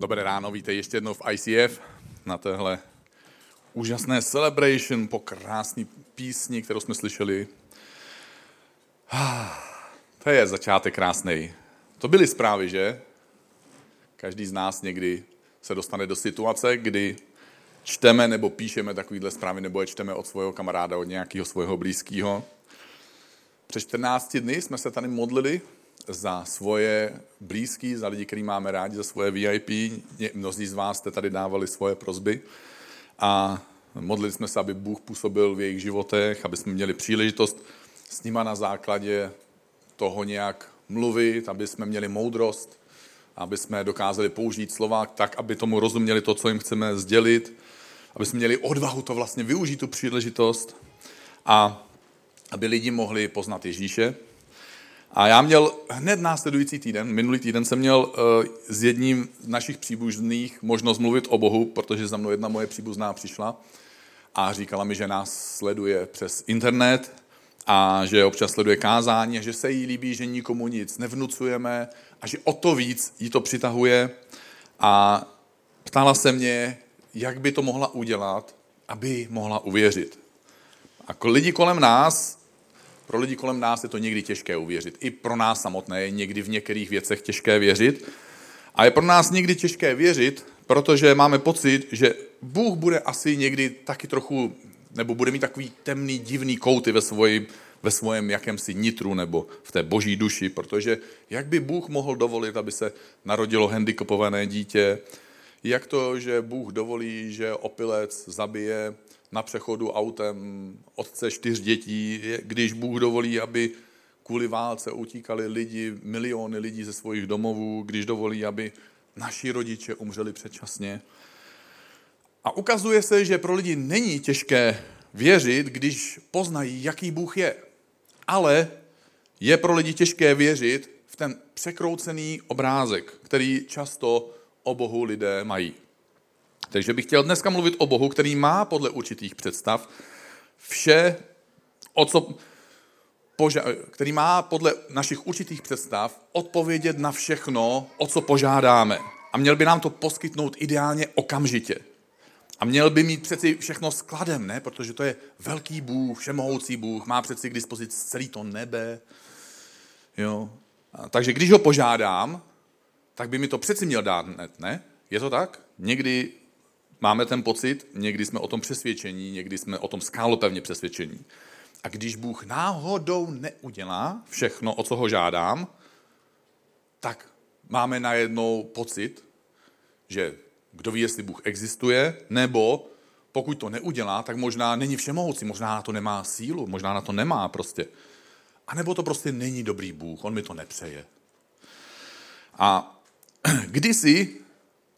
Dobré ráno, vítej ještě jednou v ICF na téhle úžasné celebration po krásné písni, kterou jsme slyšeli. To je začátek krásný. To byly zprávy, že? Každý z nás někdy se dostane do situace, kdy čteme nebo píšeme takovýhle zprávy, nebo je čteme od svého kamaráda, od nějakého svého blízkého. Před 14 dny jsme se tady modlili za svoje blízký, za lidi, který máme rádi, za svoje VIP. Mnozí z vás jste tady dávali svoje prozby a modlili jsme se, aby Bůh působil v jejich životech, aby jsme měli příležitost s nima na základě toho nějak mluvit, aby jsme měli moudrost, aby jsme dokázali použít slova tak, aby tomu rozuměli to, co jim chceme sdělit, aby jsme měli odvahu to vlastně využít, tu příležitost a aby lidi mohli poznat Ježíše. A já měl hned následující týden, minulý týden jsem měl uh, s jedním z našich příbuzných možnost mluvit o Bohu, protože za mnou jedna moje příbuzná přišla a říkala mi, že nás sleduje přes internet a že občas sleduje kázání že se jí líbí, že nikomu nic nevnucujeme a že o to víc jí to přitahuje. A ptala se mě, jak by to mohla udělat, aby mohla uvěřit. A lidi kolem nás pro lidi kolem nás je to někdy těžké uvěřit. I pro nás samotné je někdy v některých věcech těžké věřit. A je pro nás někdy těžké věřit, protože máme pocit, že Bůh bude asi někdy taky trochu, nebo bude mít takový temný, divný kouty ve, svoji, ve svém jakémsi nitru nebo v té boží duši, protože jak by Bůh mohl dovolit, aby se narodilo handicapované dítě, jak to, že Bůh dovolí, že opilec zabije na přechodu autem otce čtyř dětí, když Bůh dovolí, aby kvůli válce utíkali lidi, miliony lidí ze svých domovů, když dovolí, aby naši rodiče umřeli předčasně. A ukazuje se, že pro lidi není těžké věřit, když poznají, jaký Bůh je. Ale je pro lidi těžké věřit v ten překroucený obrázek, který často o Bohu lidé mají. Takže bych chtěl dneska mluvit o Bohu, který má podle určitých představ vše, o co poža- který má podle našich určitých představ odpovědět na všechno, o co požádáme. A měl by nám to poskytnout ideálně okamžitě. A měl by mít přeci všechno skladem, ne? Protože to je velký Bůh, všemohoucí Bůh, má přeci k dispozici celý to nebe. Jo? A takže když ho požádám, tak by mi to přeci měl dát ne? Je to tak? Někdy máme ten pocit, někdy jsme o tom přesvědčení, někdy jsme o tom skálopevně přesvědčení. A když Bůh náhodou neudělá všechno, o co ho žádám, tak máme najednou pocit, že kdo ví, jestli Bůh existuje, nebo pokud to neudělá, tak možná není všemohoucí, možná na to nemá sílu, možná na to nemá prostě. A nebo to prostě není dobrý Bůh, on mi to nepřeje. A kdysi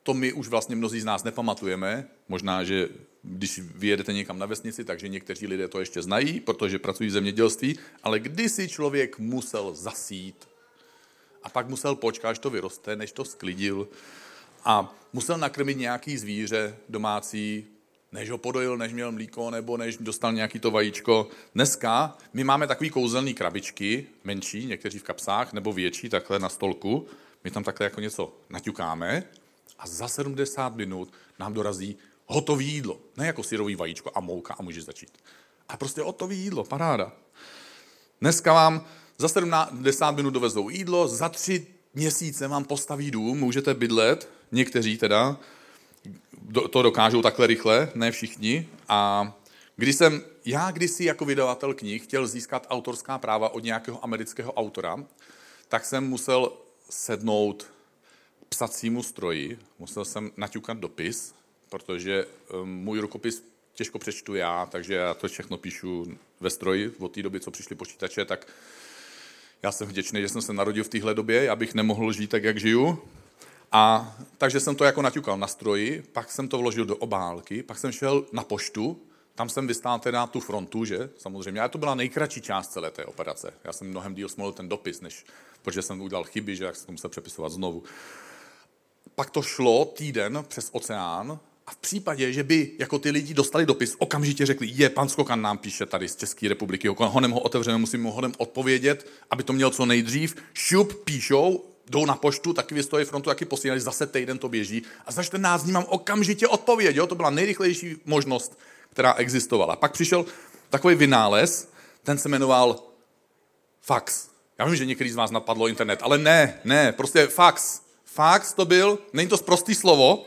to my už vlastně mnozí z nás nepamatujeme. Možná, že když vyjedete někam na vesnici, takže někteří lidé to ještě znají, protože pracují v zemědělství, ale kdysi člověk musel zasít a pak musel počkat, až to vyroste, než to sklidil a musel nakrmit nějaký zvíře domácí, než ho podojil, než měl mlíko, nebo než dostal nějaký to vajíčko. Dneska my máme takový kouzelný krabičky, menší, někteří v kapsách, nebo větší, takhle na stolku. My tam takhle jako něco naťukáme a za 70 minut nám dorazí hotové jídlo. Ne jako syrový vajíčko a mouka a můžeš začít. A prostě hotové jídlo, paráda. Dneska vám za 70 minut dovezou jídlo, za tři měsíce vám postaví dům, můžete bydlet, někteří teda, to dokážou takhle rychle, ne všichni. A když jsem, já kdysi jako vydavatel knih chtěl získat autorská práva od nějakého amerického autora, tak jsem musel sednout psacímu stroji, musel jsem naťukat dopis, protože um, můj rukopis těžko přečtu já, takže já to všechno píšu ve stroji. Od té doby, co přišly počítače, tak já jsem vděčný, že jsem se narodil v téhle době, já bych nemohl žít tak, jak žiju. A takže jsem to jako naťukal na stroji, pak jsem to vložil do obálky, pak jsem šel na poštu, tam jsem vystál teda tu frontu, že samozřejmě. A to byla nejkratší část celé té operace. Já jsem mnohem díl smolil ten dopis, než, protože jsem udělal chyby, že jak jsem to musel přepisovat znovu. Pak to šlo týden přes oceán A v případě, že by jako ty lidi dostali dopis, okamžitě řekli, je, pan Skokan nám píše tady z České republiky, honem ho otevřeme, musíme ho hodem odpovědět, aby to měl co nejdřív. Šup, píšou, jdou na poštu, taky vystojí frontu, taky posílali, zase týden to běží. A za 14 dní mám okamžitě odpověď, jo? to byla nejrychlejší možnost, která existovala. Pak přišel takový vynález, ten se jmenoval fax. Já vím, že některý z vás napadlo internet, ale ne, ne, prostě fax. Fax to byl, není to prostý slovo,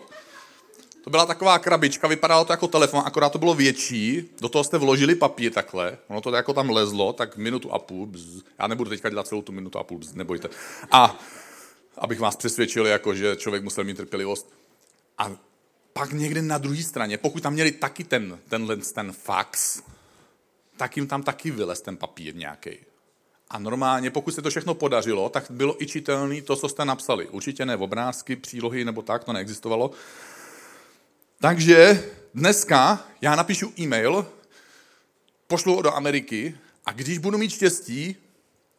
to byla taková krabička, vypadalo to jako telefon, akorát to bylo větší, do toho jste vložili papír takhle, ono to jako tam lezlo, tak minutu a půl, bzz. já nebudu teďka dělat celou tu minutu a půl, bzz, nebojte. A abych vás přesvědčil, jako, že člověk musel mít trpělivost. A pak někde na druhé straně, pokud tam měli taky ten, tenhle ten fax, tak jim tam taky vylez ten papír nějaký. A normálně, pokud se to všechno podařilo, tak bylo i čitelný to, co jste napsali. Určitě ne obrázky, přílohy nebo tak, to neexistovalo. Takže dneska já napíšu e-mail, pošlu ho do Ameriky a když budu mít štěstí,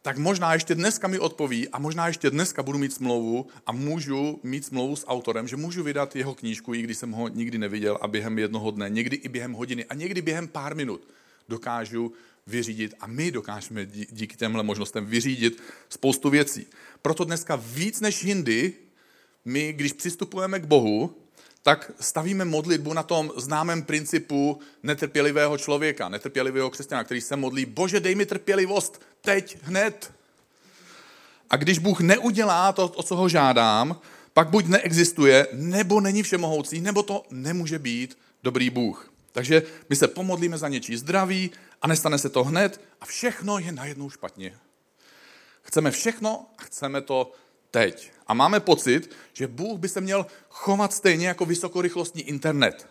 tak možná ještě dneska mi odpoví a možná ještě dneska budu mít smlouvu a můžu mít smlouvu s autorem, že můžu vydat jeho knížku, i když jsem ho nikdy neviděl a během jednoho dne, někdy i během hodiny a někdy během pár minut dokážu vyřídit a my dokážeme díky těmhle možnostem vyřídit spoustu věcí. Proto dneska víc než jindy my, když přistupujeme k Bohu, tak stavíme modlitbu na tom známém principu netrpělivého člověka, netrpělivého křesťana, který se modlí, bože, dej mi trpělivost, teď, hned. A když Bůh neudělá to, o co ho žádám, pak buď neexistuje, nebo není všemohoucí, nebo to nemůže být dobrý Bůh. Takže my se pomodlíme za něčí zdraví a nestane se to hned a všechno je najednou špatně. Chceme všechno a chceme to teď. A máme pocit, že Bůh by se měl chovat stejně jako vysokorychlostní internet.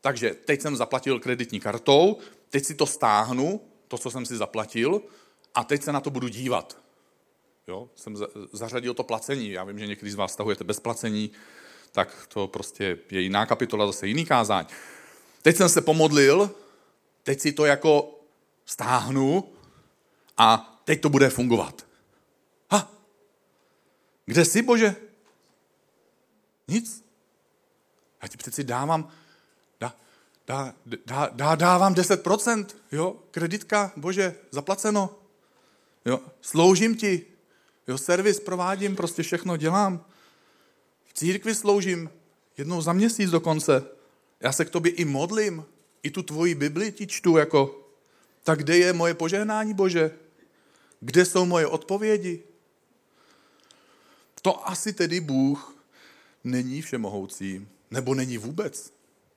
Takže teď jsem zaplatil kreditní kartou, teď si to stáhnu, to, co jsem si zaplatil, a teď se na to budu dívat. Jo? Jsem zařadil to placení. Já vím, že někdy z vás stahujete bez placení, tak to prostě je jiná kapitola, zase jiný kázání. Teď jsem se pomodlil, teď si to jako stáhnu a teď to bude fungovat. Ha! Kde jsi, Bože? Nic. Já ti přeci dávám, dá, dá, dá, dá, dávám 10%, jo, kreditka, Bože, zaplaceno. Jo, sloužím ti, jo, servis provádím, prostě všechno dělám. V církvi sloužím, jednou za měsíc dokonce. Já se k tobě i modlím, i tu tvoji Bibli ti čtu, jako, tak kde je moje požehnání, Bože? Kde jsou moje odpovědi? To asi tedy Bůh není všemohoucí, nebo není vůbec.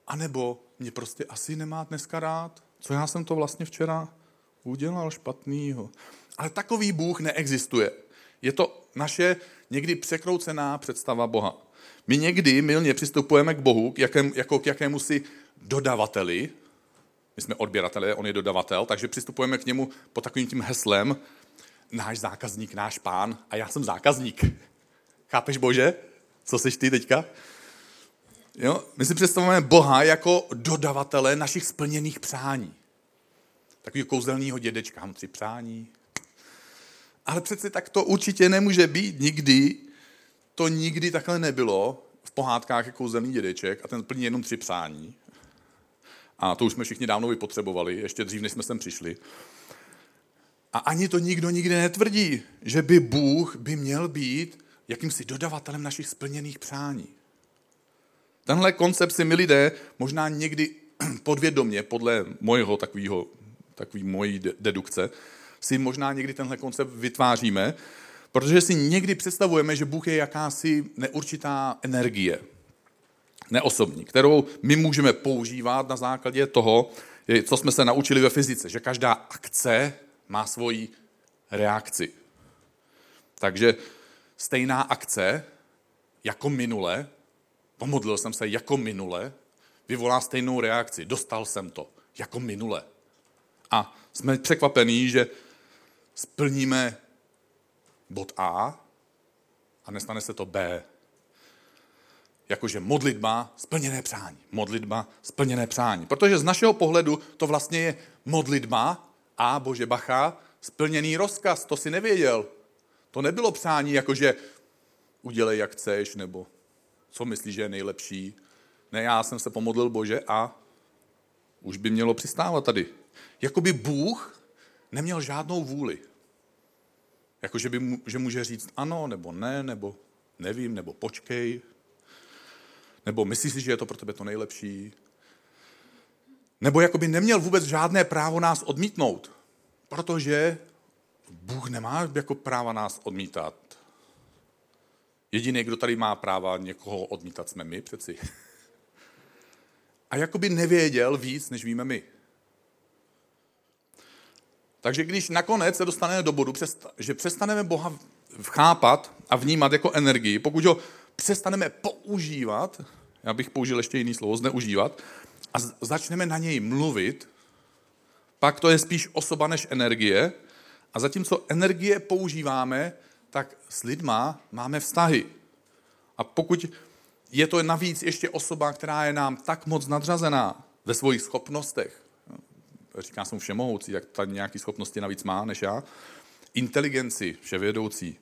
A nebo mě prostě asi nemá dneska rád. Co já jsem to vlastně včera udělal špatnýho. Ale takový Bůh neexistuje. Je to naše někdy překroucená představa Boha. My někdy milně přistupujeme k Bohu jakém, jako k jakému si dodavateli. My jsme odběratelé, on je dodavatel, takže přistupujeme k němu pod takovým tím heslem náš zákazník, náš pán a já jsem zákazník. Chápeš, Bože? Co jsi ty teďka? Jo? My si představujeme Boha jako dodavatele našich splněných přání. Takový kouzelného dědečka, mám tři přání. Ale přeci tak to určitě nemůže být nikdy. To nikdy takhle nebylo. V pohádkách je kouzelný dědeček a ten plní jenom tři přání. A to už jsme všichni dávno vypotřebovali, ještě dřív, než jsme sem přišli. A ani to nikdo nikdy netvrdí, že by Bůh by měl být jakýmsi dodavatelem našich splněných přání. Tenhle koncept si my lidé možná někdy podvědomě, podle mojeho takového, takový mojí dedukce, si možná někdy tenhle koncept vytváříme, protože si někdy představujeme, že Bůh je jakási neurčitá energie, neosobní, kterou my můžeme používat na základě toho, co jsme se naučili ve fyzice, že každá akce má svoji reakci. Takže stejná akce jako minule, pomodlil jsem se jako minule, vyvolá stejnou reakci. Dostal jsem to jako minule. A jsme překvapení, že splníme bod A a nestane se to B. Jakože modlitba, splněné přání. Modlitba, splněné přání. Protože z našeho pohledu to vlastně je modlitba a, bože bacha, splněný rozkaz. To si nevěděl. To nebylo přání, jakože udělej, jak chceš, nebo co myslíš, že je nejlepší. Ne, já jsem se pomodlil Bože a už by mělo přistávat tady. Jakoby Bůh neměl žádnou vůli. Jako, že, by, že může říct ano, nebo ne, nebo nevím, nebo počkej, nebo myslíš si, že je to pro tebe to nejlepší, nebo jakoby neměl vůbec žádné právo nás odmítnout, protože Bůh nemá jako práva nás odmítat. Jediný, kdo tady má práva někoho odmítat, jsme my přeci. A jakoby nevěděl víc, než víme my. Takže když nakonec se dostaneme do bodu, že přestaneme Boha chápat a vnímat jako energii, pokud ho přestaneme používat, já bych použil ještě jiný slovo, zneužívat, a začneme na něj mluvit, pak to je spíš osoba než energie. A zatímco energie používáme, tak s lidma máme vztahy. A pokud je to navíc ještě osoba, která je nám tak moc nadřazená ve svých schopnostech, říká jsem všemohoucí, jak ta nějaké schopnosti navíc má než já, inteligenci, vševědoucí,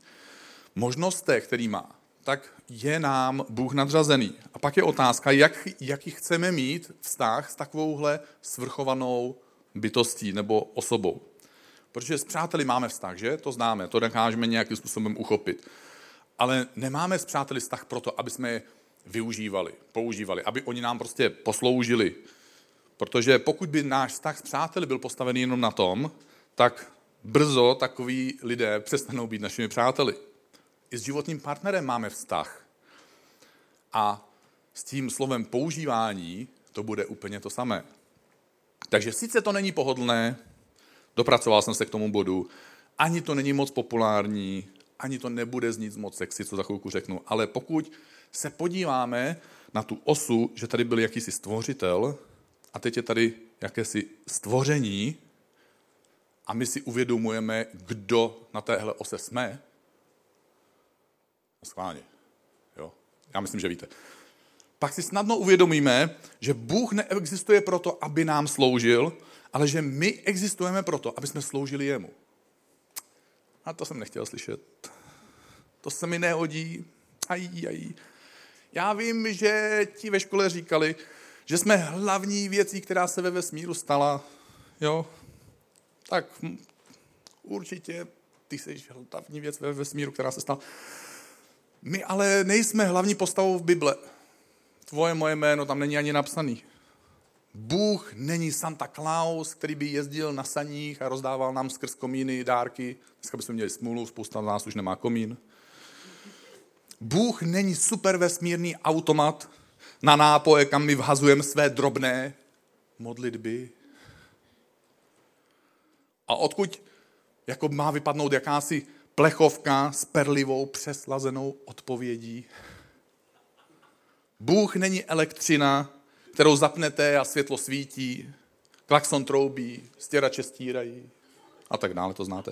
možnostech, který má, tak je nám Bůh nadřazený. A pak je otázka, jak, jaký chceme mít vztah s takovouhle svrchovanou bytostí nebo osobou. Protože s přáteli máme vztah, že? To známe, to dokážeme nějakým způsobem uchopit. Ale nemáme s přáteli vztah proto, aby jsme je využívali, používali, aby oni nám prostě posloužili. Protože pokud by náš vztah s přáteli byl postavený jenom na tom, tak brzo takový lidé přestanou být našimi přáteli. I s životním partnerem máme vztah. A s tím slovem používání to bude úplně to samé. Takže sice to není pohodlné, dopracoval jsem se k tomu bodu, ani to není moc populární, ani to nebude znít moc sexy, co za chvilku řeknu, ale pokud se podíváme na tu osu, že tady byl jakýsi stvořitel a teď je tady jakési stvoření a my si uvědomujeme, kdo na téhle ose jsme, Schválně. Jo? Já myslím, že víte. Pak si snadno uvědomíme, že Bůh neexistuje proto, aby nám sloužil, ale že my existujeme proto, aby jsme sloužili jemu. A to jsem nechtěl slyšet. To se mi nehodí. Aj, aj. Já vím, že ti ve škole říkali, že jsme hlavní věcí, která se ve vesmíru stala. Jo? Tak určitě ty jsi hlavní věc ve vesmíru, která se stala. My ale nejsme hlavní postavou v Bible. Tvoje moje jméno tam není ani napsaný. Bůh není Santa Claus, který by jezdil na saních a rozdával nám skrz komíny dárky. Dneska bychom měli smůlu, spousta z nás už nemá komín. Bůh není super vesmírný automat na nápoje, kam my vhazujeme své drobné modlitby. A odkud jako má vypadnout jakási plechovka s perlivou přeslazenou odpovědí. Bůh není elektřina, kterou zapnete a světlo svítí, klakson troubí, stěrače stírají a tak dále, to znáte.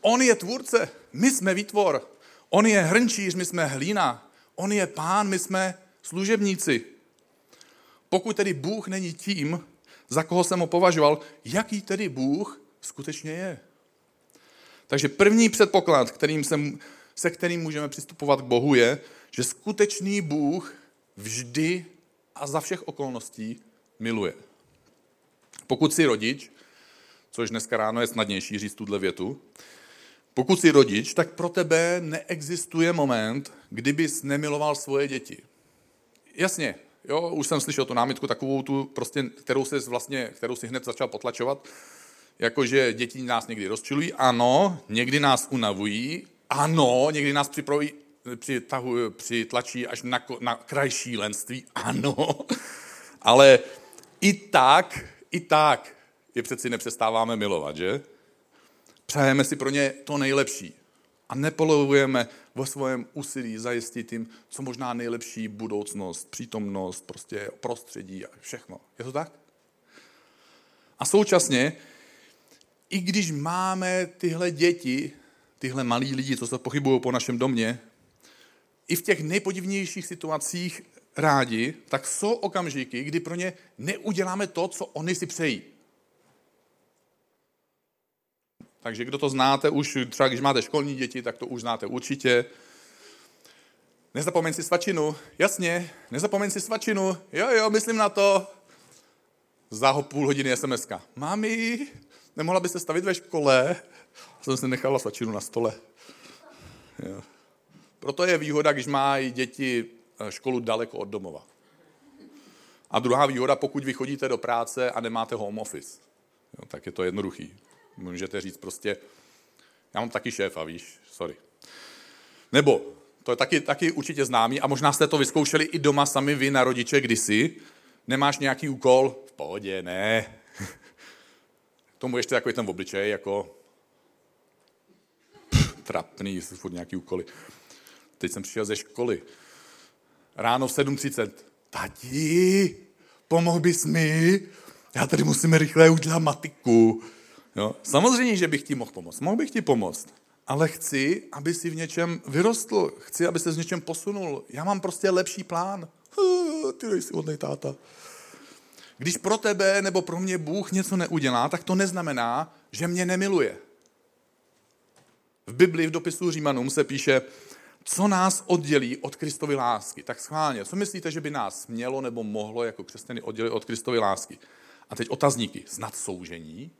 On je tvůrce, my jsme výtvor. On je hrnčíř, my jsme hlína. On je pán, my jsme služebníci. Pokud tedy Bůh není tím, za koho jsem ho považoval, jaký tedy Bůh skutečně je? Takže první předpoklad, kterým se, se kterým můžeme přistupovat k Bohu, je, že skutečný Bůh vždy a za všech okolností miluje. Pokud jsi rodič, což dneska ráno je snadnější říct tuhle větu, pokud jsi rodič, tak pro tebe neexistuje moment, kdybys nemiloval svoje děti. Jasně, jo, už jsem slyšel tu námitku takovou tu, prostě, kterou si vlastně, kterou si hned začal potlačovat, jakože děti nás někdy rozčilují, ano, někdy nás unavují, ano, někdy nás připravují, přitahují, přitlačí až na, na kraj šílenství, ano, ale i tak, i tak je přeci nepřestáváme milovat, že? Přejeme si pro ně to nejlepší a nepolovujeme ve svém úsilí zajistit jim co možná nejlepší budoucnost, přítomnost, prostě prostředí a všechno. Je to tak? A současně i když máme tyhle děti, tyhle malí lidi, co se pochybují po našem domě, i v těch nejpodivnějších situacích rádi, tak jsou okamžiky, kdy pro ně neuděláme to, co oni si přejí. Takže kdo to znáte už, třeba když máte školní děti, tak to už znáte určitě. Nezapomeň si svačinu. Jasně, nezapomeň si svačinu. Jo, jo, myslím na to. Za půl hodiny sms. Mami, nemohla byste stavit ve škole? Jsem si nechala svačinu na stole. Jo. Proto je výhoda, když mají děti eh, školu daleko od domova. A druhá výhoda, pokud vy chodíte do práce a nemáte home office, jo, tak je to jednoduchý. Můžete říct prostě, já mám taky šéfa, víš, sorry. Nebo, to je taky, taky určitě známý a možná jste to vyzkoušeli i doma sami vy na rodiče kdysi. Nemáš nějaký úkol? V pohodě, ne. Tomu ještě takový ten obličej, jako pff, trapný, furt nějaký úkoly. Teď jsem přišel ze školy. Ráno v 7.30. Tati, pomohl bys mi? Já tady musím rychle udělat matiku. Jo? Samozřejmě, že bych ti mohl pomoct. Mohl bych ti pomoct. Ale chci, aby si v něčem vyrostl. Chci, aby se v něčem posunul. Já mám prostě lepší plán. Ty nejsi hodnej táta. Když pro tebe nebo pro mě Bůh něco neudělá, tak to neznamená, že mě nemiluje. V Biblii v dopisu Římanům se píše, co nás oddělí od Kristovy lásky. Tak schválně, co myslíte, že by nás mělo nebo mohlo jako křesťany oddělit od Kristovy lásky? A teď otazníky. Snad soužení?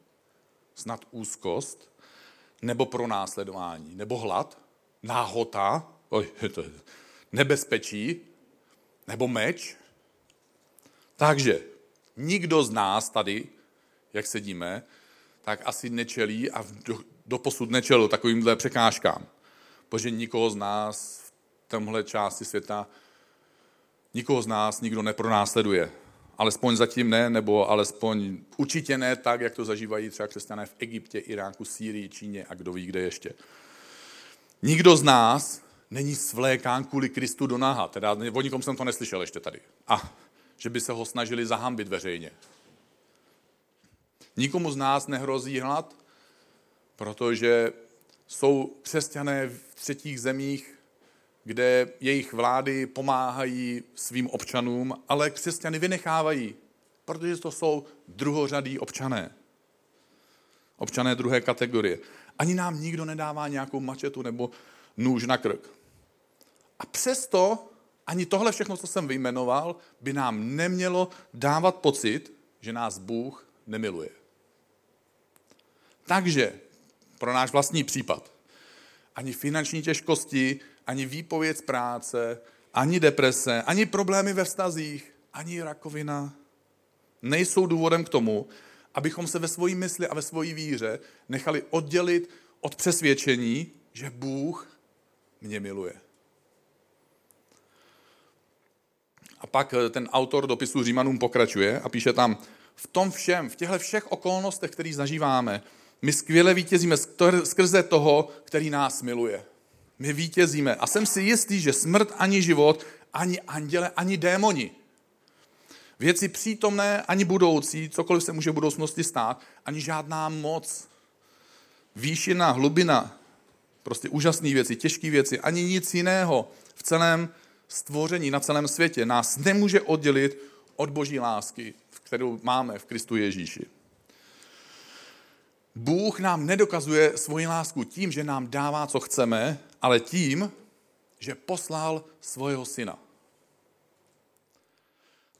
Snad úzkost? Nebo pronásledování? Nebo hlad? Náhota? Oj, to je nebezpečí? Nebo meč? Takže nikdo z nás tady, jak sedíme, tak asi nečelí a do, doposud nečelil takovýmhle překážkám. Protože nikoho z nás v tomhle části světa, nikoho z nás nikdo nepronásleduje. Alespoň zatím ne, nebo alespoň určitě ne tak, jak to zažívají třeba křesťané v Egyptě, Iráku, Sýrii, Číně a kdo ví, kde ještě. Nikdo z nás není svlékán kvůli Kristu do náha. Teda o nikom jsem to neslyšel ještě tady. A že by se ho snažili zahambit veřejně. Nikomu z nás nehrozí hlad, protože jsou křesťané v třetích zemích, kde jejich vlády pomáhají svým občanům, ale křesťany vynechávají, protože to jsou druhořadí občané. Občané druhé kategorie. Ani nám nikdo nedává nějakou mačetu nebo nůž na krk. A přesto ani tohle všechno, co jsem vyjmenoval, by nám nemělo dávat pocit, že nás Bůh nemiluje. Takže pro náš vlastní případ. Ani finanční těžkosti, ani výpověď z práce, ani deprese, ani problémy ve vztazích, ani rakovina nejsou důvodem k tomu, abychom se ve svojí mysli a ve svojí víře nechali oddělit od přesvědčení, že Bůh mě miluje. A pak eh, ten autor dopisu Římanům pokračuje a píše tam, v tom všem, v těchto všech okolnostech, které zažíváme, my skvěle vítězíme skrze toho, který nás miluje. My vítězíme. A jsem si jistý, že smrt ani život, ani anděle, ani démoni, věci přítomné ani budoucí, cokoliv se může v budoucnosti stát, ani žádná moc, výšina, hlubina, prostě úžasné věci, těžké věci, ani nic jiného v celém stvoření, na celém světě nás nemůže oddělit od boží lásky, kterou máme v Kristu Ježíši. Bůh nám nedokazuje svoji lásku tím, že nám dává, co chceme, ale tím, že poslal svého syna.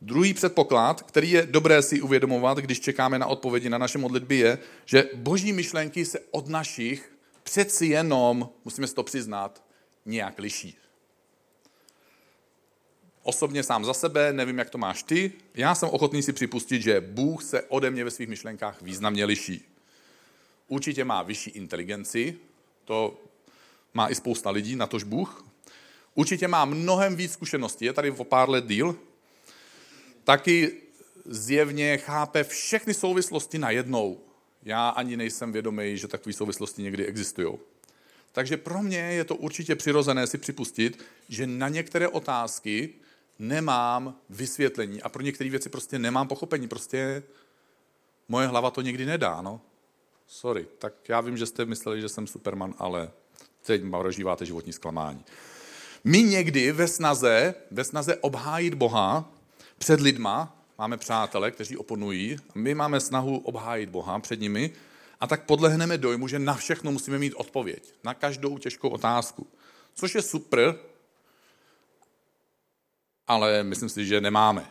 Druhý předpoklad, který je dobré si uvědomovat, když čekáme na odpovědi na naše modlitby, je, že boží myšlenky se od našich přeci jenom, musíme si to přiznat, nějak liší. Osobně sám za sebe, nevím, jak to máš ty, já jsem ochotný si připustit, že Bůh se ode mě ve svých myšlenkách významně liší. Určitě má vyšší inteligenci, to má i spousta lidí, natož Bůh. Určitě má mnohem víc zkušeností, je tady o pár let díl. Taky zjevně chápe všechny souvislosti najednou. Já ani nejsem vědomý, že takové souvislosti někdy existují. Takže pro mě je to určitě přirozené si připustit, že na některé otázky nemám vysvětlení a pro některé věci prostě nemám pochopení. Prostě moje hlava to někdy nedá. No. Sorry, tak já vím, že jste mysleli, že jsem Superman, ale teď prožíváte životní zklamání. My někdy ve snaze, ve snaze obhájit Boha před lidma, máme přátele, kteří oponují, my máme snahu obhájit Boha před nimi a tak podlehneme dojmu, že na všechno musíme mít odpověď, na každou těžkou otázku. Což je super, ale myslím si, že nemáme.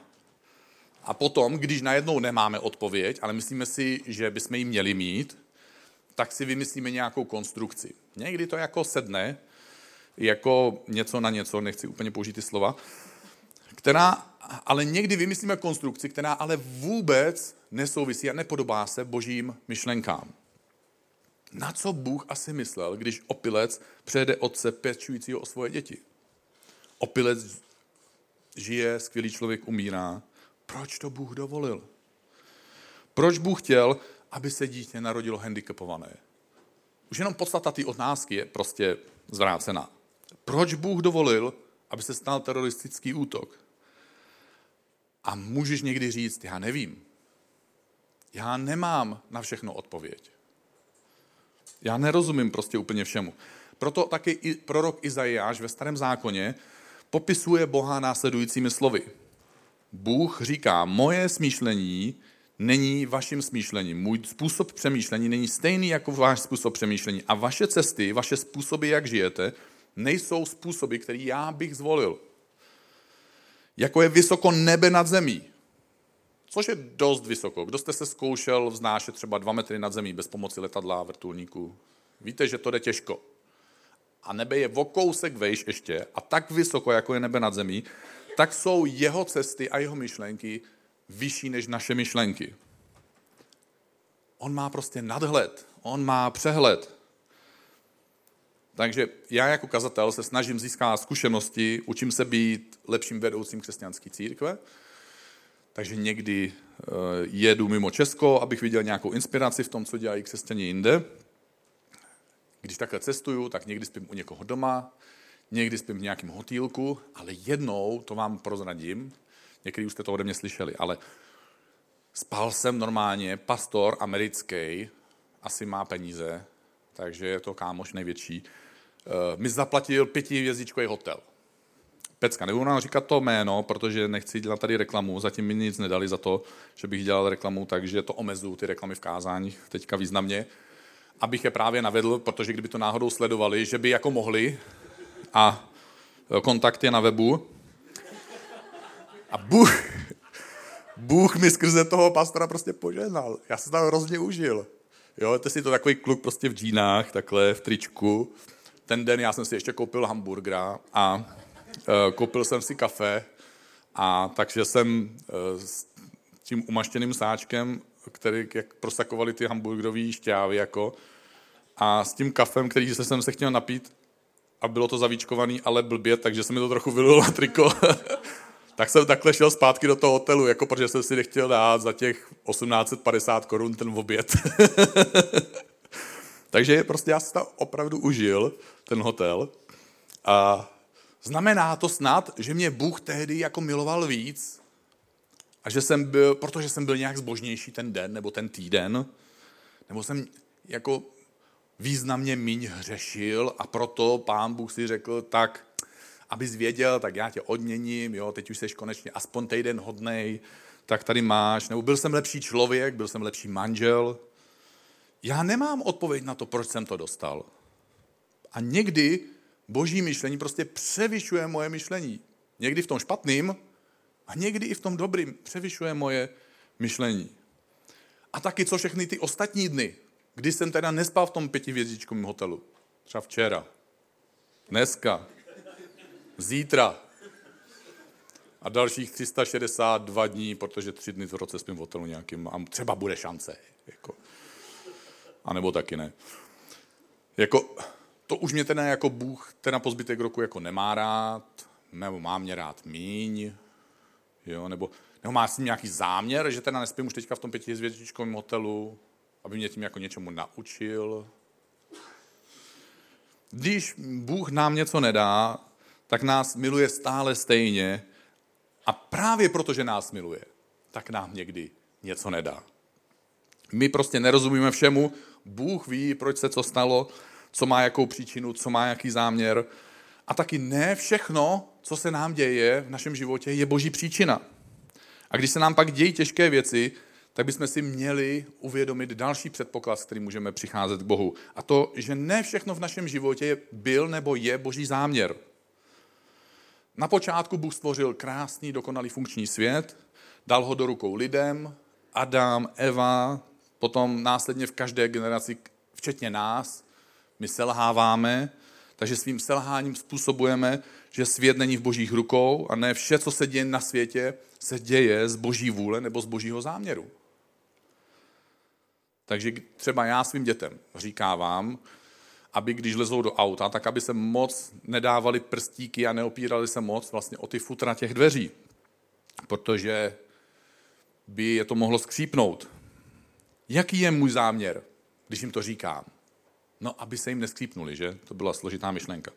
A potom, když najednou nemáme odpověď, ale myslíme si, že bychom ji měli mít, tak si vymyslíme nějakou konstrukci. Někdy to jako sedne, jako něco na něco, nechci úplně použít ty slova, která, ale někdy vymyslíme konstrukci, která ale vůbec nesouvisí a nepodobá se božím myšlenkám. Na co Bůh asi myslel, když opilec přejede otce pečujícího o svoje děti? Opilec žije, skvělý člověk umírá. Proč to Bůh dovolil? Proč Bůh chtěl, aby se dítě narodilo handicapované? Už jenom podstata té otázky je prostě zvrácená. Proč Bůh dovolil, aby se stal teroristický útok? A můžeš někdy říct, já nevím. Já nemám na všechno odpověď. Já nerozumím prostě úplně všemu. Proto taky i prorok Izajáš ve starém zákoně popisuje Boha následujícími slovy. Bůh říká, moje smýšlení není vaším smýšlením. Můj způsob přemýšlení není stejný jako váš způsob přemýšlení. A vaše cesty, vaše způsoby, jak žijete, nejsou způsoby, který já bych zvolil. Jako je vysoko nebe nad zemí. Což je dost vysoko. Kdo jste se zkoušel vznášet třeba dva metry nad zemí bez pomoci letadla a vrtulníků? Víte, že to jde těžko. A nebe je o kousek vejš ještě a tak vysoko, jako je nebe nad zemí, tak jsou jeho cesty a jeho myšlenky vyšší než naše myšlenky. On má prostě nadhled, on má přehled. Takže já jako kazatel se snažím získat zkušenosti, učím se být lepším vedoucím křesťanské církve, takže někdy eh, jedu mimo Česko, abych viděl nějakou inspiraci v tom, co dělají křesťané jinde. Když takhle cestuju, tak někdy spím u někoho doma, někdy spím v nějakém hotýlku, ale jednou, to vám prozradím, někdy už jste to ode mě slyšeli, ale spal jsem normálně, pastor americký, asi má peníze, takže je to kámoš největší, eh, mi zaplatil pětivězdičkový hotel. Pecka, nebudu nám říkat to jméno, protože nechci dělat tady reklamu, zatím mi nic nedali za to, že bych dělal reklamu, takže to omezuju, ty reklamy v kázáních teďka významně, abych je právě navedl, protože kdyby to náhodou sledovali, že by jako mohli a e, kontakt je na webu. A Bůh, Bůh mi skrze toho pastora prostě poženal. Já jsem tam hrozně užil. Jo, to si to takový kluk prostě v džínách, takhle v tričku. Ten den já jsem si ještě koupil hamburgera a Eh, koupil jsem si kafe a takže jsem eh, s tím umaštěným sáčkem, který jak prosakovali ty hamburgerové šťávy jako, a s tím kafem, který jsem se chtěl napít, a bylo to zavíčkovaný, ale blbě, takže se mi to trochu vylilo na triko. tak jsem takhle šel zpátky do toho hotelu, jako protože jsem si nechtěl dát za těch 1850 korun ten oběd. takže prostě já jsem opravdu užil, ten hotel. A Znamená to snad, že mě Bůh tehdy jako miloval víc a že jsem byl, protože jsem byl nějak zbožnější ten den nebo ten týden, nebo jsem jako významně míň hřešil a proto pán Bůh si řekl, tak abys věděl, tak já tě odměním, jo, teď už jsi konečně aspoň týden hodnej, tak tady máš, nebo byl jsem lepší člověk, byl jsem lepší manžel. Já nemám odpověď na to, proč jsem to dostal. A někdy boží myšlení prostě převyšuje moje myšlení. Někdy v tom špatným a někdy i v tom dobrým převyšuje moje myšlení. A taky co všechny ty ostatní dny, kdy jsem teda nespal v tom pětivězdičkovém hotelu. Třeba včera, dneska, zítra a dalších 362 dní, protože tři dny v roce spím v hotelu nějakým a třeba bude šance. Jako. A nebo taky ne. Jako, to už mě teda jako Bůh teda po zbytek roku jako nemá rád, nebo má mě rád míň, jo, nebo, nebo má s tím nějaký záměr, že teda nespím už teďka v tom pětihvězdičkovém hotelu, aby mě tím jako něčemu naučil. Když Bůh nám něco nedá, tak nás miluje stále stejně a právě proto, že nás miluje, tak nám někdy něco nedá. My prostě nerozumíme všemu, Bůh ví, proč se co stalo, co má jakou příčinu, co má jaký záměr. A taky ne všechno, co se nám děje v našem životě, je boží příčina. A když se nám pak dějí těžké věci, tak bychom si měli uvědomit další předpoklad, s kterým můžeme přicházet k Bohu. A to, že ne všechno v našem životě byl nebo je boží záměr. Na počátku Bůh stvořil krásný, dokonalý funkční svět, dal ho do rukou lidem, Adam, Eva, potom následně v každé generaci, včetně nás, my selháváme, takže svým selháním způsobujeme, že svět není v božích rukou a ne vše, co se děje na světě, se děje z boží vůle nebo z božího záměru. Takže třeba já svým dětem říkávám, aby když lezou do auta, tak aby se moc nedávali prstíky a neopírali se moc vlastně o ty futra těch dveří. Protože by je to mohlo skřípnout. Jaký je můj záměr, když jim to říkám? No, aby se jim neskřípnuli, že? To byla složitá myšlenka.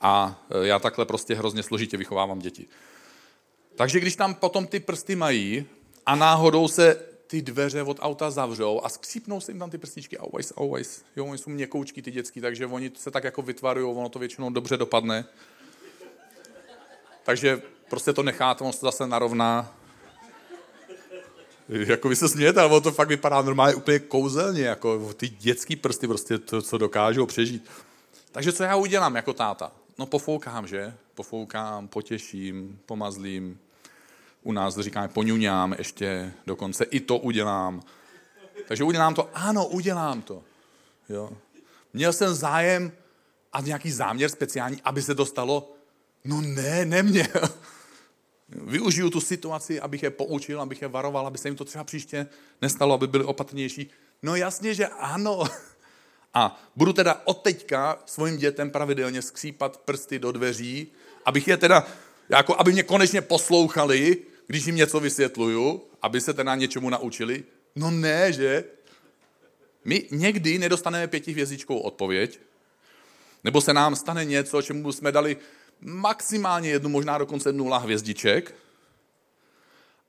A e, já takhle prostě hrozně složitě vychovávám děti. Takže když tam potom ty prsty mají a náhodou se ty dveře od auta zavřou a skřípnou se jim tam ty prstičky, always, always. Jo, oni jsou měkoučky ty dětský, takže oni se tak jako vytvarují, ono to většinou dobře dopadne. Takže prostě to necháte, on se zase narovná. Jako vy se smějete, ale to fakt vypadá normálně úplně kouzelně, jako ty dětský prsty prostě to, co dokážou přežít. Takže co já udělám jako táta? No pofoukám, že? Pofoukám, potěším, pomazlím, u nás říkáme poňuňám ještě, dokonce i to udělám. Takže udělám to, ano, udělám to. Jo. Měl jsem zájem a nějaký záměr speciální, aby se dostalo? No ne, neměl. Využiju tu situaci, abych je poučil, abych je varoval, aby se jim to třeba příště nestalo, aby byli opatrnější. No jasně, že ano. A budu teda od teďka svým dětem pravidelně skřípat prsty do dveří, abych je teda, jako aby mě konečně poslouchali když jim něco vysvětluju, aby se teda něčemu naučili? No ne, že? My někdy nedostaneme pětihvězdičkou odpověď, nebo se nám stane něco, čemu jsme dali maximálně jednu, možná dokonce nula hvězdiček,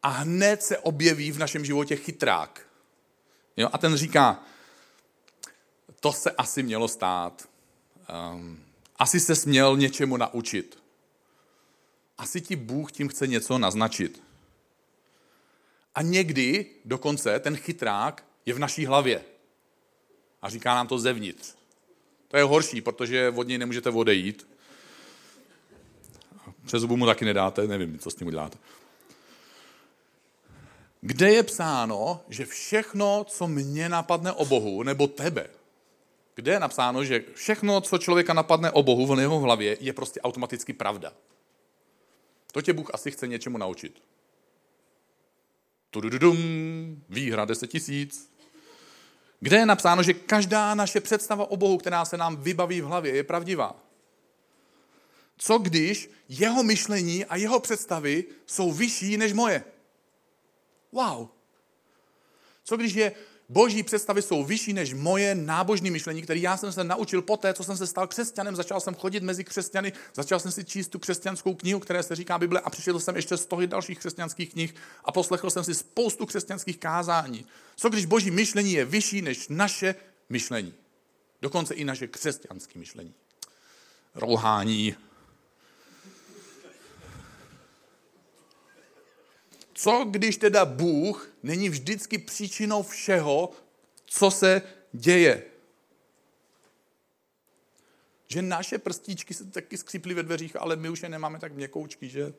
a hned se objeví v našem životě chytrák. Jo? A ten říká, to se asi mělo stát. Um, asi se směl něčemu naučit. Asi ti Bůh tím chce něco naznačit. A někdy dokonce ten chytrák je v naší hlavě. A říká nám to zevnitř. To je horší, protože od něj nemůžete odejít. Přes zubu mu taky nedáte, nevím, co s tím uděláte. Kde je psáno, že všechno, co mě napadne o Bohu, nebo tebe, kde je napsáno, že všechno, co člověka napadne o Bohu v jeho hlavě, je prostě automaticky pravda. To tě Bůh asi chce něčemu naučit. Tudududum, výhra 10 tisíc. Kde je napsáno, že každá naše představa o Bohu, která se nám vybaví v hlavě, je pravdivá? Co když jeho myšlení a jeho představy jsou vyšší než moje? Wow. Co když je boží představy jsou vyšší než moje nábožné myšlení, které já jsem se naučil poté, co jsem se stal křesťanem, začal jsem chodit mezi křesťany, začal jsem si číst tu křesťanskou knihu, které se říká Bible a přišel jsem ještě z toho dalších křesťanských knih a poslechl jsem si spoustu křesťanských kázání. Co když boží myšlení je vyšší než naše myšlení? Dokonce i naše křesťanské myšlení. Rouhání, Co když teda Bůh není vždycky příčinou všeho, co se děje? Že naše prstíčky se taky skříply ve dveřích, ale my už je nemáme tak měkoučky, že?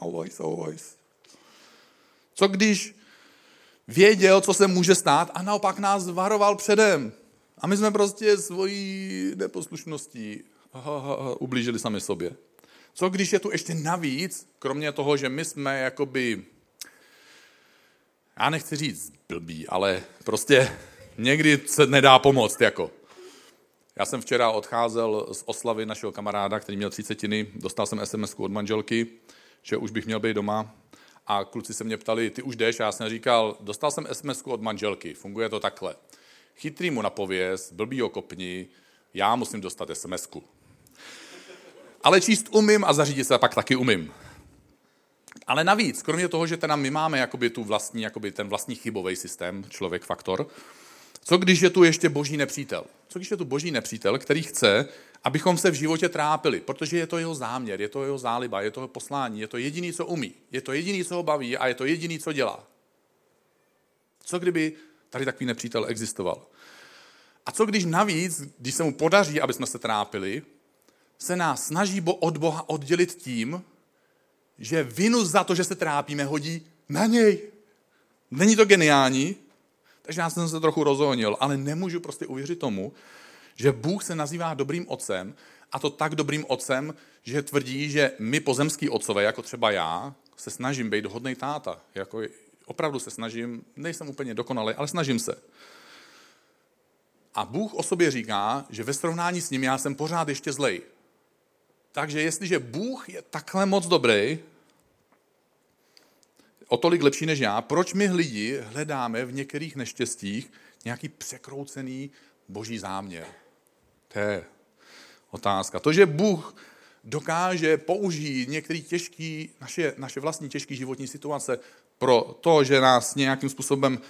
Always, always. Co když věděl, co se může stát a naopak nás varoval předem? A my jsme prostě svojí neposlušností ublížili sami sobě. Co když je tu ještě navíc, kromě toho, že my jsme jakoby já nechci říct blbý, ale prostě někdy se nedá pomoct, jako. Já jsem včera odcházel z oslavy našeho kamaráda, který měl třicetiny, dostal jsem sms od manželky, že už bych měl být doma a kluci se mě ptali, ty už jdeš? A já jsem říkal, dostal jsem sms od manželky, funguje to takhle. Chytrý mu napověz, blbý kopni, já musím dostat sms -ku. Ale číst umím a zařídit se pak taky umím. Ale navíc, kromě toho, že teda my máme jakoby tu vlastní, jakoby ten vlastní chybový systém, člověk faktor, co když je tu ještě boží nepřítel? Co když je tu boží nepřítel, který chce, abychom se v životě trápili, protože je to jeho záměr, je to jeho záliba, je to jeho poslání, je to jediný, co umí, je to jediný, co ho baví a je to jediný, co dělá. Co kdyby tady takový nepřítel existoval? A co když navíc, když se mu podaří, aby jsme se trápili, se nás snaží od Boha oddělit tím, že vinu za to, že se trápíme, hodí na něj. Není to geniální? Takže já jsem se trochu rozhonil, ale nemůžu prostě uvěřit tomu, že Bůh se nazývá dobrým otcem a to tak dobrým otcem, že tvrdí, že my pozemský otcové, jako třeba já, se snažím být hodný táta. Jako opravdu se snažím, nejsem úplně dokonalý, ale snažím se. A Bůh o sobě říká, že ve srovnání s ním já jsem pořád ještě zlej. Takže jestliže Bůh je takhle moc dobrý, o tolik lepší než já, proč my lidi hledáme v některých neštěstích nějaký překroucený boží záměr? To je otázka. To, že Bůh dokáže použít některé těžké, naše, naše vlastní těžké životní situace pro to, že nás nějakým způsobem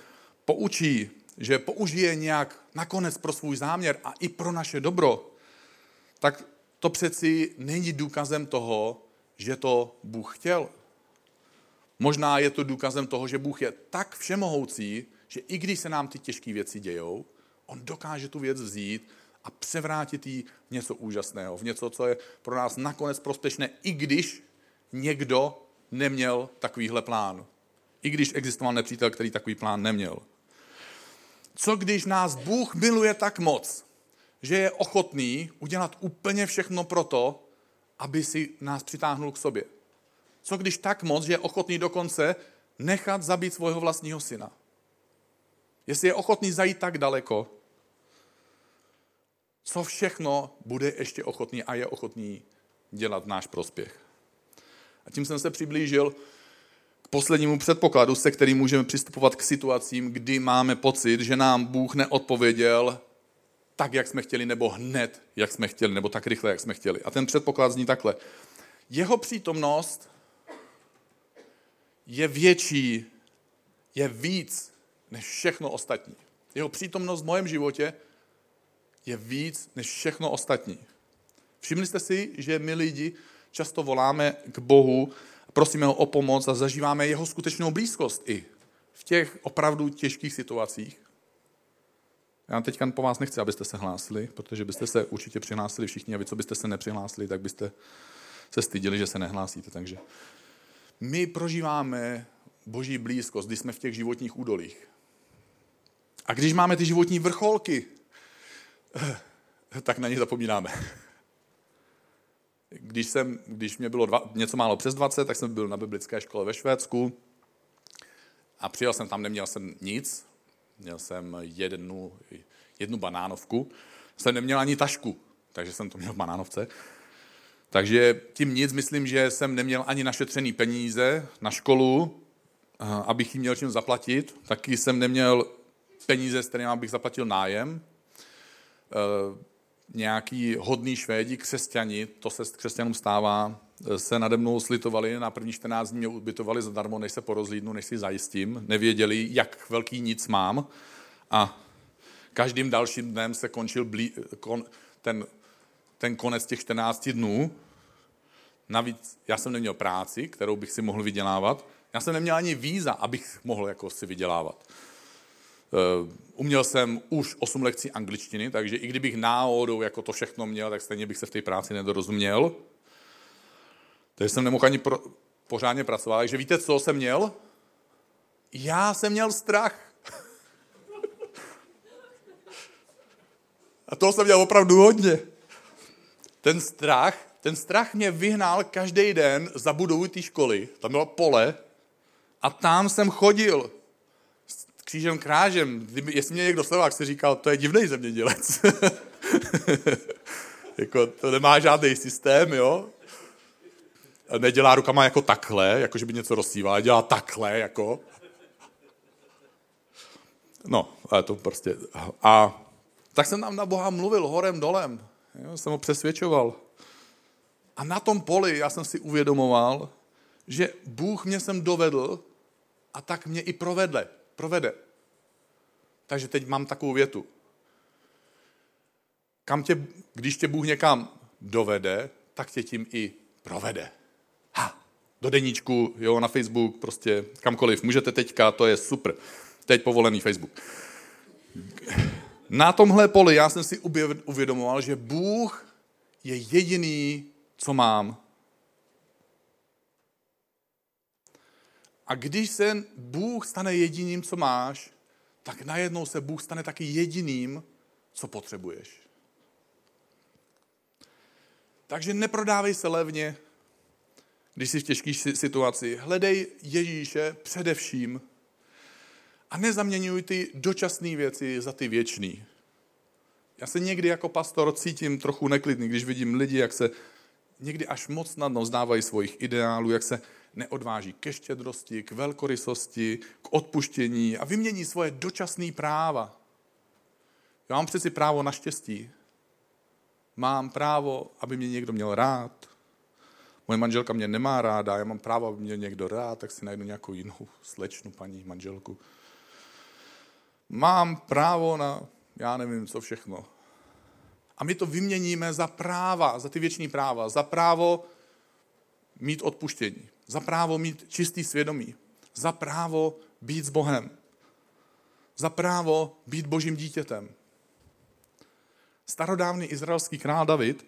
poučí, že použije nějak nakonec pro svůj záměr a i pro naše dobro, tak to přeci není důkazem toho, že to Bůh chtěl. Možná je to důkazem toho, že Bůh je tak všemohoucí, že i když se nám ty těžké věci dějou, on dokáže tu věc vzít a převrátit ji v něco úžasného, v něco, co je pro nás nakonec prospěšné, i když někdo neměl takovýhle plán. I když existoval nepřítel, který takový plán neměl. Co když nás Bůh miluje tak moc, že je ochotný udělat úplně všechno pro to, aby si nás přitáhnul k sobě? Co když tak moc, že je ochotný dokonce nechat zabít svého vlastního syna? Jestli je ochotný zajít tak daleko, co všechno bude ještě ochotný a je ochotný dělat náš prospěch. A tím jsem se přiblížil k poslednímu předpokladu, se kterým můžeme přistupovat k situacím, kdy máme pocit, že nám Bůh neodpověděl tak, jak jsme chtěli, nebo hned, jak jsme chtěli, nebo tak rychle, jak jsme chtěli. A ten předpoklad zní takhle. Jeho přítomnost je větší, je víc než všechno ostatní. Jeho přítomnost v mém životě je víc než všechno ostatní. Všimli jste si, že my lidi často voláme k Bohu, prosíme ho o pomoc a zažíváme jeho skutečnou blízkost i v těch opravdu těžkých situacích. Já teďka po vás nechci, abyste se hlásili, protože byste se určitě přihlásili všichni a vy, co byste se nepřihlásili, tak byste se stydili, že se nehlásíte. Takže my prožíváme boží blízkost, když jsme v těch životních údolích. A když máme ty životní vrcholky, tak na ně zapomínáme. Když, jsem, když mě bylo dva, něco málo přes 20, tak jsem byl na biblické škole ve Švédsku a přijel jsem tam, neměl jsem nic, měl jsem jednu, jednu banánovku, jsem neměl ani tašku, takže jsem to měl v banánovce. Takže tím nic, myslím, že jsem neměl ani našetřený peníze na školu, abych jim měl čím zaplatit. Taky jsem neměl peníze, s kterými bych zaplatil nájem. Eh, nějaký hodný švédi, křesťani, to se křesťanům stává, eh, se nade mnou slitovali, na první 14 dní mě ubytovali zadarmo, než se porozlídnu, než si zajistím. Nevěděli, jak velký nic mám. A každým dalším dnem se končil blí, kon, ten, ten konec těch 14 dnů. Navíc já jsem neměl práci, kterou bych si mohl vydělávat. Já jsem neměl ani víza, abych mohl jako si vydělávat. Eh, uměl jsem už 8 lekcí angličtiny, takže i kdybych náhodou jako to všechno měl, tak stejně bych se v té práci nedorozuměl. Takže jsem nemohl ani pro, pořádně pracovat. Takže víte, co jsem měl? Já jsem měl strach. A toho jsem měl opravdu hodně. Ten strach, ten strach mě vyhnal každý den za budovu té školy. Tam bylo pole a tam jsem chodil křížem krážem. Jestli mě někdo Slovák si říkal, to je divný zemědělec. jako, to nemá žádný systém, jo. Nedělá rukama jako takhle, jako že by něco rozsíval, dělá takhle, jako. No, ale to prostě... A tak jsem tam na Boha mluvil horem dolem. Jo, jsem ho přesvědčoval. A na tom poli já jsem si uvědomoval, že Bůh mě sem dovedl a tak mě i provedle provede. Takže teď mám takovou větu. Kam tě, když tě Bůh někam dovede, tak tě tím i provede. Do deníčku, jo, na Facebook, prostě kamkoliv. Můžete teďka, to je super. Teď povolený Facebook. Na tomhle poli já jsem si uvědomoval, že Bůh je jediný, co mám. A když se Bůh stane jediným, co máš, tak najednou se Bůh stane taky jediným, co potřebuješ. Takže neprodávej se levně, když jsi v těžké situaci. Hledej Ježíše především a nezaměňuj ty dočasné věci za ty věčné. Já se někdy jako pastor cítím trochu neklidný, když vidím lidi, jak se někdy až moc snadno vzdávají svojich ideálů, jak se neodváží ke štědrosti, k velkorysosti, k odpuštění a vymění svoje dočasné práva. Já mám přeci právo na štěstí. Mám právo, aby mě někdo měl rád. Moje manželka mě nemá ráda, já mám právo, aby mě někdo rád, tak si najdu nějakou jinou slečnu paní manželku. Mám právo na, já nevím, co všechno. A my to vyměníme za práva, za ty věční práva, za právo mít odpuštění, za právo mít čistý svědomí, za právo být s Bohem, za právo být božím dítětem. Starodávný izraelský král David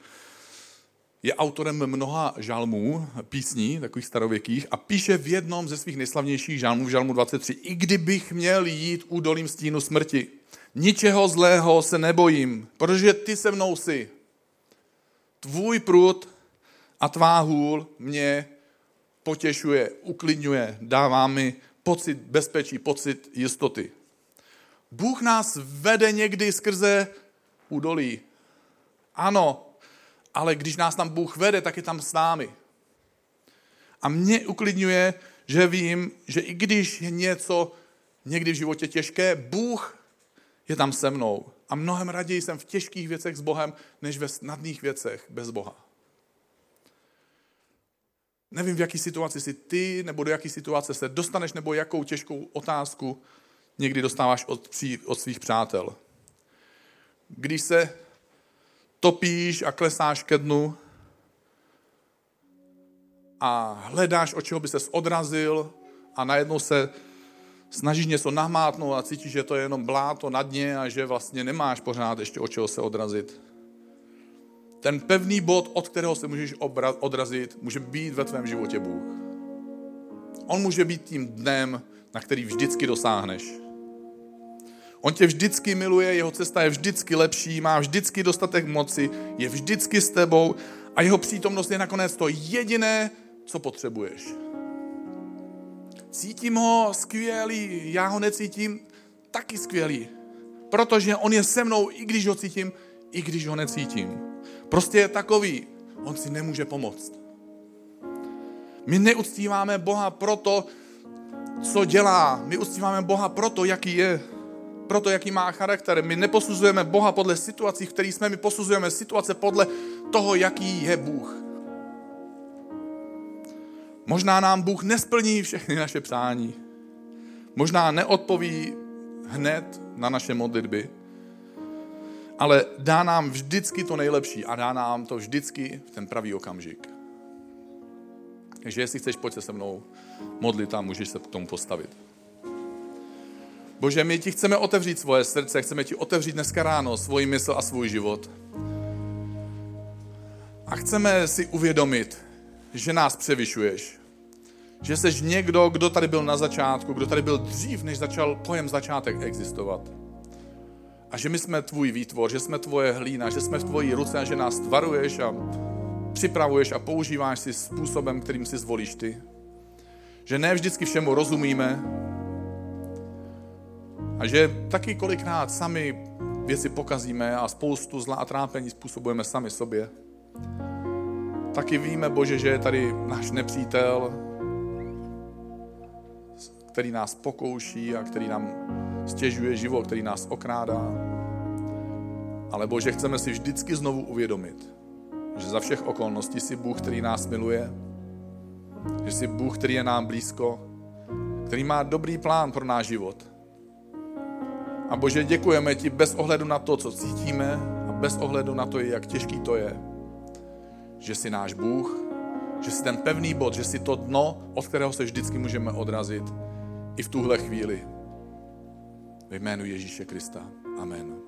je autorem mnoha žalmů, písní, takových starověkých, a píše v jednom ze svých nejslavnějších žalmů, v žalmu 23, i kdybych měl jít údolím stínu smrti, ničeho zlého se nebojím, protože ty se mnou jsi. Tvůj prut a tvá hůl mě potěšuje, uklidňuje, dává mi pocit bezpečí, pocit jistoty. Bůh nás vede někdy skrze údolí. Ano, ale když nás tam Bůh vede, tak je tam s námi. A mě uklidňuje, že vím, že i když je něco někdy v životě těžké, Bůh je tam se mnou. A mnohem raději jsem v těžkých věcech s Bohem, než ve snadných věcech bez Boha. Nevím, v jaký situaci jsi ty, nebo do jaké situace se dostaneš, nebo jakou těžkou otázku někdy dostáváš od, od svých přátel. Když se topíš a klesáš ke dnu a hledáš, od čeho by ses odrazil a najednou se snažíš něco nahmátnout a cítíš, že to je jenom bláto na dně a že vlastně nemáš pořád ještě od čeho se odrazit. Ten pevný bod, od kterého se můžeš odrazit, může být ve tvém životě Bůh. On může být tím dnem, na který vždycky dosáhneš. On tě vždycky miluje, jeho cesta je vždycky lepší, má vždycky dostatek moci, je vždycky s tebou a jeho přítomnost je nakonec to jediné, co potřebuješ. Cítím ho skvělý, já ho necítím taky skvělý. Protože on je se mnou, i když ho cítím, i když ho necítím. Prostě je takový, on si nemůže pomoct. My neuctíváme Boha proto, co dělá. My uctíváme Boha proto, jaký je proto, jaký má charakter. My neposuzujeme Boha podle situací, v kterých jsme, my posuzujeme situace podle toho, jaký je Bůh. Možná nám Bůh nesplní všechny naše přání. Možná neodpoví hned na naše modlitby, ale dá nám vždycky to nejlepší a dá nám to vždycky v ten pravý okamžik. Takže jestli chceš, pojď se se mnou modlit a můžeš se k tomu postavit. Bože, my ti chceme otevřít svoje srdce, chceme ti otevřít dneska ráno svůj mysl a svůj život. A chceme si uvědomit, že nás převyšuješ. Že jsi někdo, kdo tady byl na začátku, kdo tady byl dřív, než začal pojem začátek existovat. A že my jsme tvůj výtvor, že jsme tvoje hlína, že jsme v tvojí ruce a že nás tvaruješ a připravuješ a používáš si způsobem, kterým si zvolíš ty. Že ne vždycky všemu rozumíme, a že taky kolikrát sami věci pokazíme a spoustu zla a trápení způsobujeme sami sobě. Taky víme, Bože, že je tady náš nepřítel, který nás pokouší a který nám stěžuje život, který nás okrádá. Ale Bože, chceme si vždycky znovu uvědomit, že za všech okolností jsi Bůh, který nás miluje, že jsi Bůh, který je nám blízko, který má dobrý plán pro náš život. A Bože, děkujeme ti bez ohledu na to, co cítíme a bez ohledu na to, jak těžký to je, že jsi náš Bůh, že jsi ten pevný bod, že jsi to dno, od kterého se vždycky můžeme odrazit i v tuhle chvíli. Ve jménu Ježíše Krista. Amen.